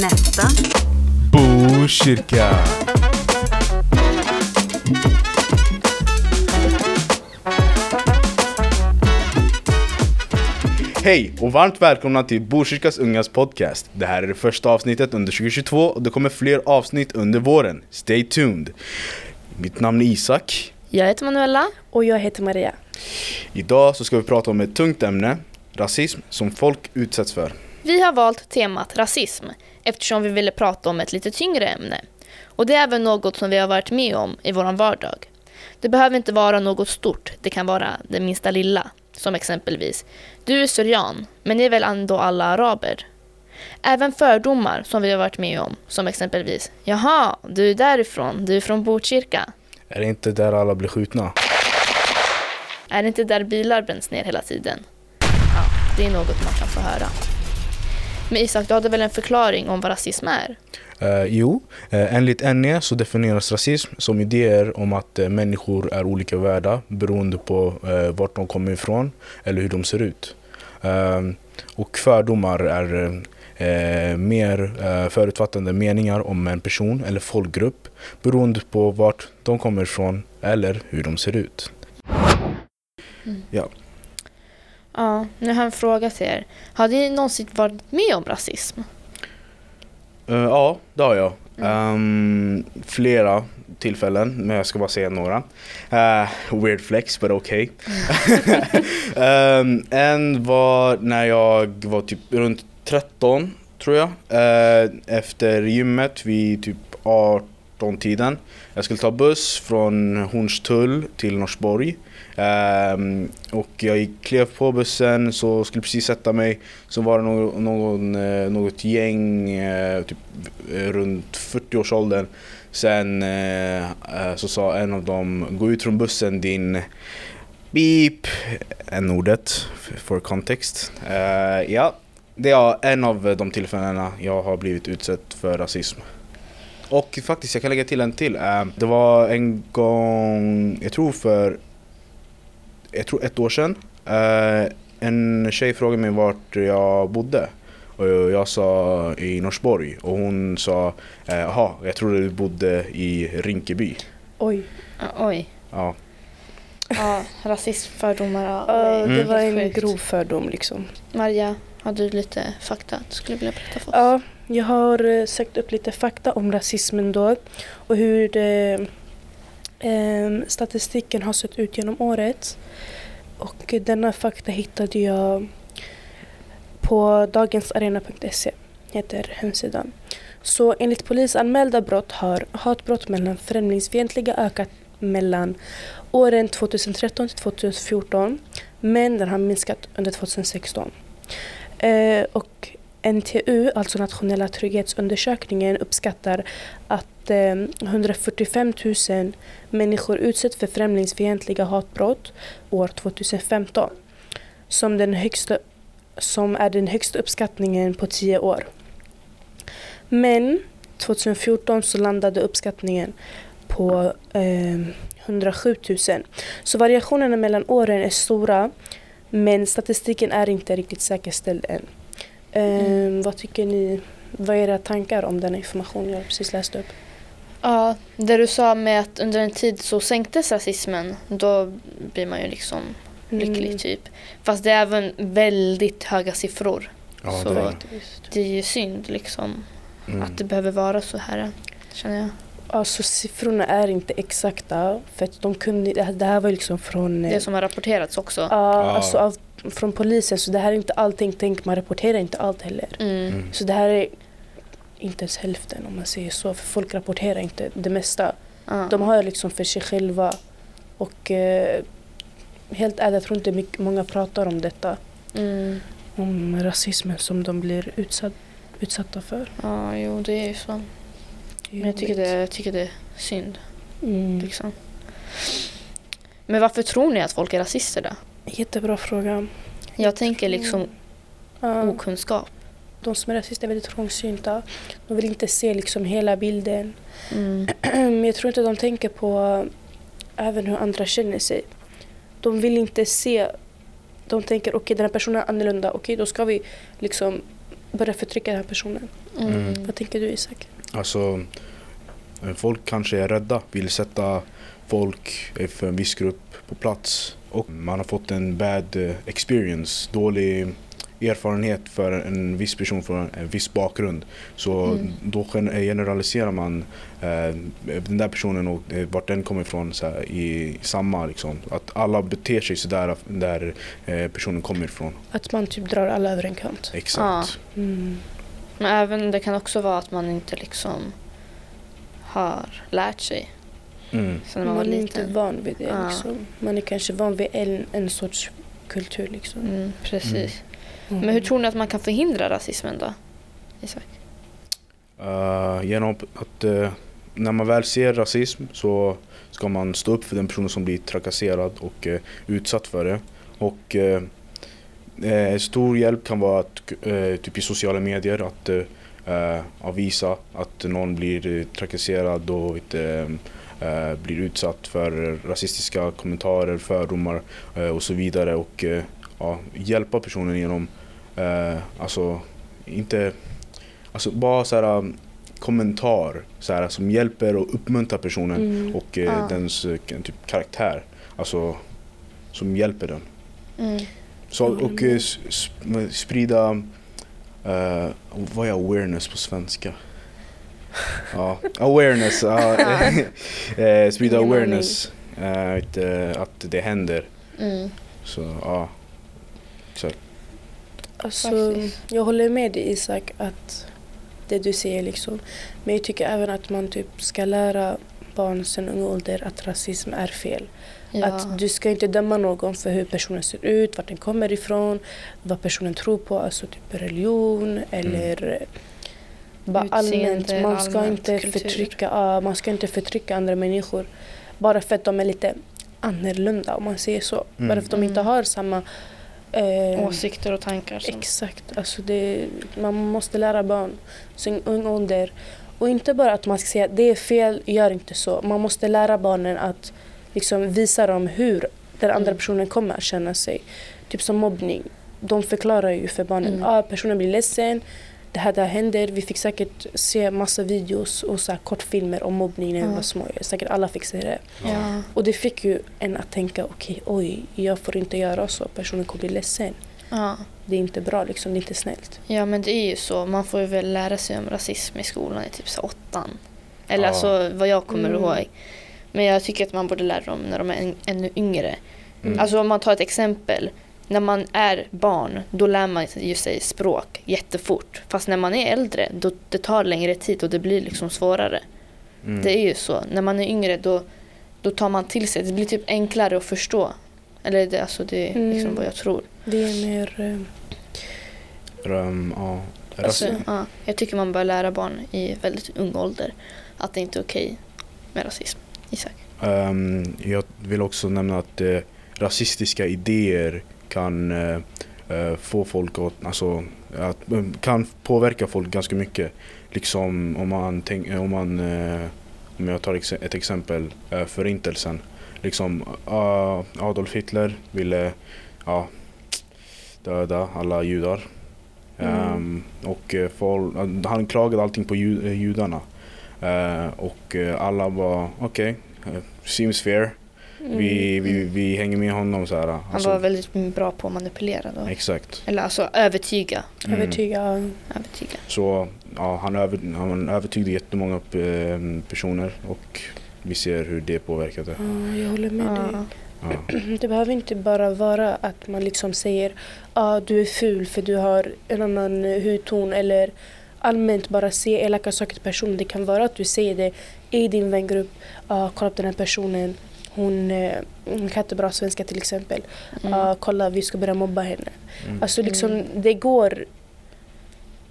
Nästa. Botkyrka. Hej och varmt välkomna till Botkyrkas Ungas podcast. Det här är det första avsnittet under 2022 och det kommer fler avsnitt under våren. Stay tuned. Mitt namn är Isak. Jag heter Manuela. Och jag heter Maria. Idag så ska vi prata om ett tungt ämne, rasism, som folk utsätts för. Vi har valt temat rasism eftersom vi ville prata om ett lite tyngre ämne. Och det är även något som vi har varit med om i vår vardag. Det behöver inte vara något stort, det kan vara det minsta lilla. Som exempelvis, du är syrian, men ni är väl ändå alla araber? Även fördomar som vi har varit med om, som exempelvis, jaha, du är därifrån, du är från Botkyrka. Är det inte där alla blir skjutna? Är det inte där bilar bränns ner hela tiden? Ja, det är något man kan få höra. Men Isak, du hade väl en förklaring om vad rasism är? Eh, jo, uh, enligt NE så definieras rasism som idéer om att uh, människor är olika värda beroende på uh, vart de kommer ifrån eller hur de ser ut. Ehm, och fördomar är mer förutfattande meningar om en person eller folkgrupp beroende på vart de kommer ifrån eller hur de ser ut. Mm. Ja. Ja, nu har jag en fråga till er. Har ni någonsin varit med om rasism? Uh, ja, det har jag. Um, flera tillfällen, men jag ska bara säga några. Uh, weird flex, but okay. um, en var när jag var typ runt 13, tror jag. Uh, efter gymmet vid typ 18-tiden. Jag skulle ta buss från Hornstull till Norsborg. Um, och jag klev på bussen, så skulle precis sätta mig. Så var det någon, någon, något gäng, uh, typ eh, runt 40-årsåldern. Sen uh, så sa en av dem, gå ut från bussen din beep, n-ordet för kontext. ja, det är en av de tillfällena jag har blivit utsatt för rasism. Och faktiskt, jag kan lägga till en till. Det var en gång, jag tror för jag tror ett år sedan. Uh, en tjej frågade mig vart jag bodde. Och jag sa i Norsborg och hon sa jaha, jag trodde du bodde i Rinkeby. Oj. Uh, oj. Ja. Ja, rasism, fördomar. Ja. Det Mm. var en grov fördom liksom. Maria, har du lite fakta du skulle vilja berätta för oss? Ja, jag har eh, sökt upp lite fakta om rasismen då och hur det, eh, ehm, statistiken har sett ut genom året. Och denna fakta hittade jag på dagensarena.se, heter hemsidan. Så enligt polisanmälda brott har hatbrott mellan främlingsfientliga ökat mellan åren 2013 till 2014 men den har minskat under 2016. Eh, och NTU, alltså Nationella trygghetsundersökningen, uppskattar att eh, 145 000 människor utsätts för främlingsfientliga hatbrott år 2015. Som, den högsta, som är den högsta uppskattningen på tio år. Men 2014 så landade uppskattningen på eh, 107 000. Så variationerna mellan åren är stora men statistiken är inte riktigt säkerställd än. Eh, Vad tycker ni? Vad är era tankar om den information jag precis läste upp? Ja, det du sa med att under en tid så sänktes rasismen, då blir man ju liksom lycklig Mm. typ. Fast det är även väldigt höga siffror. Ja, Så- det är, Det är ju synd liksom mm. att det behöver vara så här, känner jag. Alltså siffrorna är inte exakta för att de kunde, det här- var liksom från, eh, Det som har rapporterats också. ja, alltså av, från polisen så det här är inte allting, tänk man rapporterar inte allt heller. Mm. Mm. Så det här är inte ens hälften om man säger så för folk rapporterar inte det mesta. Ja. De har liksom för sig själva och eh, helt ärligt jag tror inte mycket, många pratar om detta. Mm. Om rasismen som de blir utsatt, utsatta för. Ja, jo det är ju så. Men jag tycker det, jag tycker det är synd. Mm. Liksom. Men varför tror ni att folk är rasister då? Jättebra fråga. Jag tänker liksom Ja. okunskap. de som är rasister är väldigt trångsynta. De vill inte se liksom hela bilden. Mm. Men jag tror inte de tänker på även hur andra känner sig. De vill inte se de tänker okej den här personen är annorlunda, okej då ska vi liksom börja förtrycka den här personen. Mm. Vad tänker du Isak? Alltså, eh, folk kanske är rädda, vill sätta folk eh, för en viss grupp på plats. Och man har fått en bad eh, experience, dålig erfarenhet för en viss person från en viss bakgrund. Så Mm. då gen- generaliserar man eh, den där personen och eh, vart den kommer ifrån så här, i samma liksom. Att alla beter sig sådär där eh, personen kommer ifrån. Att man typ drar alla över en kant. Exakt. Mm. Men även det kan också vara att man inte liksom har lärt sig Mm. sen man Man är inte van vid det. Ja. Liksom. Man är kanske van vid en, en sorts kultur. Liksom. Mm, precis. Mm. Men hur tror ni att man kan förhindra rasismen då? Isak? Eh, genom att eh, när man väl ser rasism så ska man stå upp för den personen som blir trakasserad och eh, utsatt för det. Och eh, stor hjälp kan vara att typ i sociala medier att avvisa att någon blir trakasserad och inte blir utsatt för rasistiska kommentarer, fördomar eh, och så vidare och eh, ja, hjälpa personen genom, eh, alltså inte Alltså bara så här um, kommentar så här, som hjälper och uppmuntrar personen Mm. och eh, Ja. dens eh, typ karaktär. Alltså som hjälper den. Mm. Så, och eh, sprida, eh, vad är awareness på svenska? Ja, awareness. ja, eh, sprida awareness. eh, att, eh, att det händer. Mm. Så ja, exakt. Alltså, jag håller med dig Isak att det du säger liksom. Men jag tycker även att man typ ska lära barn sedan ung ålder att rasism är fel. Ja. Att du ska inte döma någon för hur personen ser ut, vart den kommer ifrån, vad personen tror på, alltså typ religion eller eh, bara Utseende, allmänt. Man ska allmänt, inte kultur. förtrycka, ja, man ska inte förtrycka andra människor bara för att de är lite annorlunda om man säger så. Mm. Bara för att de inte Mm. har samma eh, Åsikter och tankar. Som. Exakt. Alltså det, man måste lära barn sin ung ålder. Och inte bara att man ska säga det är fel, gör inte så. Man måste lära barnen att liksom visa dem hur den andra Mm. personen kommer att känna sig. Typ som mobbning. De förklarar ju för barnen. Mm. Ah, personen blir ledsen. Det här, det här händer. Vi fick säkert se massa videos och så här kortfilmer om mobbning när vi var små. Säkert alla fick se det. Ja. Och det fick ju en att tänka okej, oj, jag får inte göra så. Personen kommer bli ledsen. Ja. Det är inte bra liksom, det är inte snällt. ja, men det är ju så. Man får ju väl lära sig om rasism i skolan i typ så åttan. Eller Ja. alltså vad jag kommer Mm. ihåg. Men jag tycker att man borde lära dem när de är än, ännu yngre. Mm. Alltså om man tar ett exempel. När man är barn, då lär man ju sig språk jättefort. Fast när man är äldre, då det tar längre tid och det blir liksom svårare. Mm. Det är ju så. När man är yngre, då, då tar man till sig. Det blir typ enklare att förstå. Eller det, alltså det är liksom Mm. vad jag tror. Det är mer... Um, ja. Alltså, ja, jag tycker man bör lära barn i väldigt ung ålder att det inte är okej med rasism. Isak? Ehm, jag vill också nämna att eh, rasistiska idéer kan eh, eh, få folk att, alltså, att, eh, kan påverka folk ganska mycket. Liksom om man, tänk, om man om jag tar ett exempel, förintelsen. Liksom Adolf Hitler ville ja, döda alla judar. Mm. Ehm, och folk, han klagade allting på ju, judarna. Eh, och alla var okej, eh, seems fair. Mm, Vi, vi, vi hänger med honom så här. Han Alltså, var väldigt bra på att manipulera då. Exakt. Eller alltså övertyga. Mm. Övertyga. övertyga. Så ja, han, över, han övertygade jättemånga eh, personer och vi ser hur det påverkade. Ja, jag håller med dig. Ja. Ja. Det behöver inte bara vara att man liksom säger ah, du är ful för du har en annan hudton eller allmänt bara se elaka saker till personen. Det kan vara att du säger det i din vängrupp. Ah, kolla på den här personen. Hon, eh, hon kan inte bra svenska till exempel. Mm. Ah, kolla vi ska börja mobba henne. Mm. Alltså liksom Mm. det går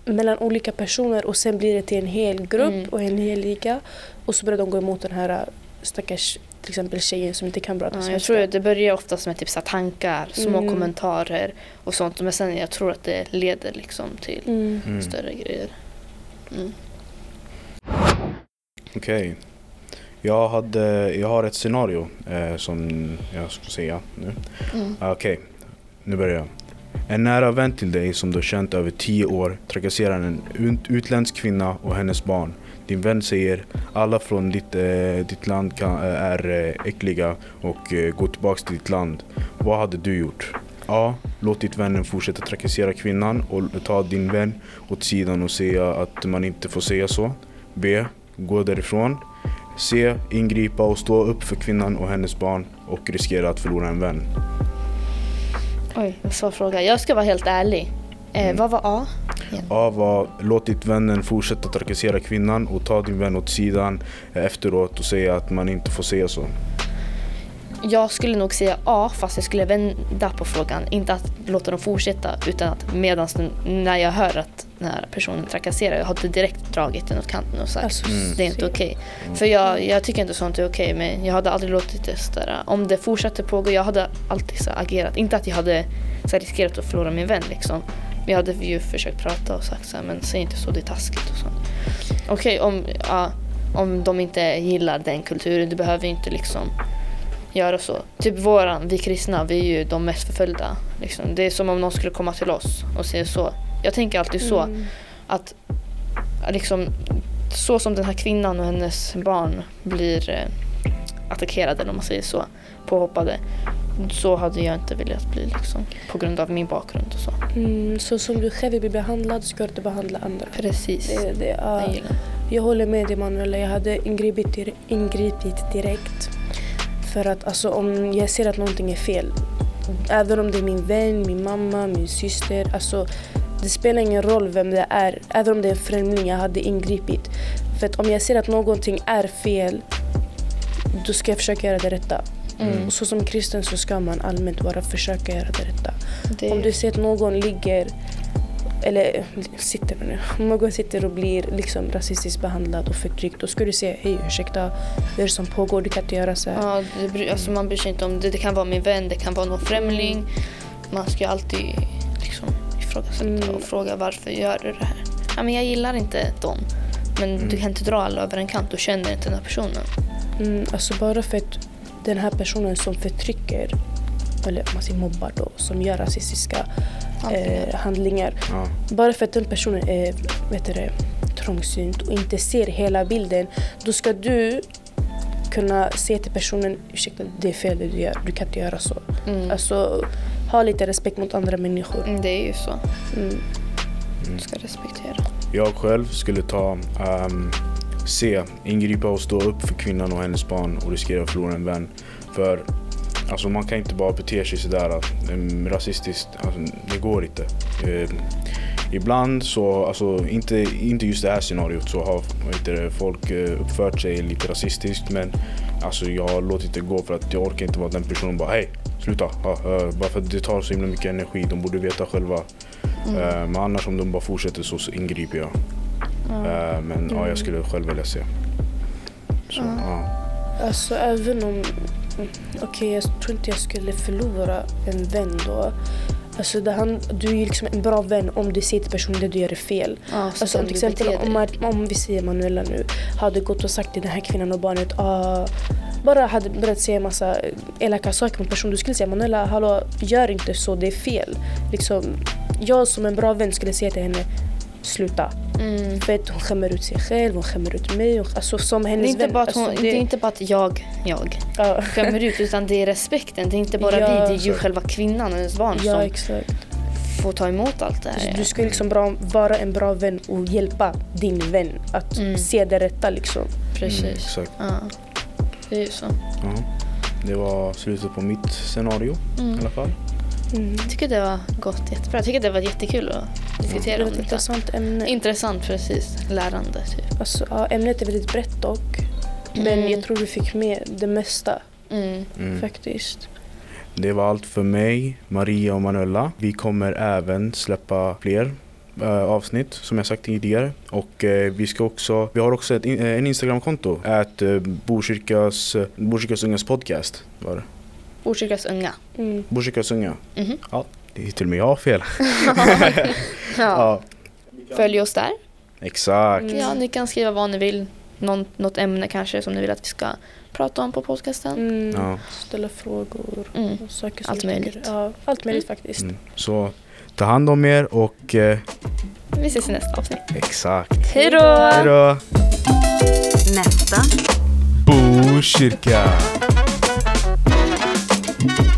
mellan olika personer och sen blir det till en hel grupp Mm. och en hel liga. Och så börjar de gå emot den här äh, stackars till exempel tjejen som inte kan bra Ja, jag svenska. tror att det börjar oftast med typ så tankar, små Mm. kommentarer och sånt. Men sen jag tror att det leder liksom till Mm. Mm. större grejer. Mm. Okej. Jag, hade, jag har ett scenario eh, som jag ska säga nu. Mm. Ah, Okej. Nu börjar jag. En nära vän till dig som du har känt över tio år trakasserar en ut- utländsk kvinna och hennes barn. Din vän säger alla från ditt, eh, ditt land kan, eh, är eh, äckliga och eh, går tillbaks till ditt land. Vad hade du gjort? A. Låtit vännen fortsätta trakassera kvinnan och ta din vän åt sidan och säga att man inte får säga så. B. Gå därifrån. C. Ingripa och stå upp för kvinnan och hennes barn och riskera att förlora en vän. Oj, vad svår fråga. Jag ska vara helt ärlig. Eh, Mm. Vad var A? A var låtit vännen fortsätta trakassera kvinnan och ta din vän åt sidan efteråt och säga att man inte får säga så. Jag skulle nog säga A, fast jag skulle vända på frågan. Inte att låta dem fortsätta, utan att medans den- när jag hör att den här personen trakasserar, jag hade direkt dragit den åt kanten och sagt Alltså, Mm. det är inte okej. För jag, jag tycker inte sånt är okej, men jag hade aldrig låtit det sådär. Om det fortsatte pågå, jag hade alltid så agerat. Inte att jag hade så riskerat att förlora min vän liksom. Men jag hade ju försökt prata och sagt så här, men säg inte så, det är taskigt och sånt. Okej, om, ja, om de inte gillar den kulturen, du behöver inte liksom göra så. Typ våran, vi kristna, vi är ju de mest förföljda. Liksom. Det är som om någon skulle komma till oss och säga så. Jag tänker alltid så Mm. att liksom, så som den här kvinnan och hennes barn blir eh, attackerade, om man säger så, påhoppade. Så hade jag inte velat bli liksom, på grund av min bakgrund och så. Mm, så som du själv blir behandlad ska du behandla andra. Precis. Det, det, ja. Jag håller med dig Manuela, jag hade ingripit, ingripit direkt. För att alltså, om jag ser att någonting är fel, även om det är min vän, min mamma, min syster, alltså, det spelar ingen roll vem det är. Även om det är en främling, jag hade ingripit. För att om jag ser att någonting är fel, då ska jag försöka göra det rätta. Mm. Och så som kristen så ska man allmänt bara försöka göra det rätta. Det, Om du ser att någon ligger, eller sitter jag. Om någon sitter och blir liksom rasistiskt behandlad och förtryckt, då ska du säga hej ursäkta, vad är det som pågår? Du kan inte göra så här. ja, det, alltså, man bryr sig inte om det. Det kan vara min vän, det kan vara någon främling. Man ska alltid liksom, ifrågasätta Mm. och fråga varför gör du det här? Ja, men jag gillar inte dem. Men Mm. du kan inte dra alla över en kant, du känner inte den här personen. Mm, alltså bara för att den här personen som förtrycker, eller man säger mobbar då, som gör rasistiska Handlingar. eh, handlingar. Ja. Bara för att den personen är vet du det, trångsynt och inte ser hela bilden, då ska du kunna säga till personen ursäkta det är fel det du gör, du kan inte göra så. Mm. Alltså ha lite respekt mot andra människor. Mm, Det är ju så. Mm. Du ska respektera. Jag själv skulle ta ehm, C. Ingripa och stå upp för kvinnan och hennes barn och riskera att förlora en vän. För alltså, man kan inte bara bete sig sådär um, rasistiskt. Alltså, det går inte. Eh, ibland så, alltså inte, inte just det här scenariot så har det, folk eh, uppfört sig lite rasistiskt men alltså jag har låtit det gå för att jag orkar inte vara den personen bara hej sluta. Ja, bara för att det tar så himla mycket energi. De borde veta själva. Eh, men annars om de bara fortsätter så, så ingriper jag. Eh, men ja, jag skulle själv välja se. Så, ja. Alltså även om... Okej, jag tror inte jag skulle förlora en vän då. Alltså det han, du är ju liksom en bra vän om du säger till personen det du gör är fel. Så Alltså om till exempel om, om vi säger Manuela nu hade gått och sagt till den här kvinnan och barnet ah, bara hade börjat säga massa elaka saker mot personen. Du skulle säga Manuela, hallå, gör inte så, det är fel. Liksom, jag som en bra vän skulle säga till henne sluta. Mm. För att hon skämmer ut sig själv, hon skämmer ut mig. Hon, alltså som Det, hennes är inte vän. bara att hon, alltså, det är inte bara att jag, jag ja. skämmer ut utan det är respekten. Det är inte bara Ja, vi, det är ju själva kvinnan och hennes barn ja, som exakt. får ta emot allt det här. Du ska liksom bra, vara en bra vän och hjälpa din vän att Mm. se det rätta liksom. Precis. Mm, exakt. Ja. Det är ju så. Ja. Det var slutet på mitt scenario i Mm. alla fall. Mm. Jag tycker det var gått jättebra. Jag tycker det var jättekul att Det diskutera är om ett detta. intressant ämne. Intressant, precis. Lärande, typ. Alltså, ja, ämnet är väldigt brett dock. Men Mm. jag tror vi fick med det mesta Mm. Mm. faktiskt. Det var allt för mig, Maria och Manuela. Vi kommer även släppa fler eh, avsnitt som jag sagt tidigare. Och eh, vi ska också, vi har också ett, in- eh, en Instagramkonto, att uh, Botkyrkas, Botkyrkas ungas podcast. Var det? Botkyrkas unga. Mm. Botkyrkas unga. Mhm. Ja, det är till och med jag fel. Ja. Ja, Följ oss där. exakt. Mm. Ja, ni kan skriva vad ni vill. någon, något ämne kanske som ni vill att vi ska prata om på podcasten. Mm. Ja. Ställa frågor Mm. Allt möjligt. Ja, allt möjligt Mm. faktiskt. Mm. Så ta hand om er och eh, Vi ses i nästa avsnitt. exakt. Hej då! Nästa Botkyrka! Thank you.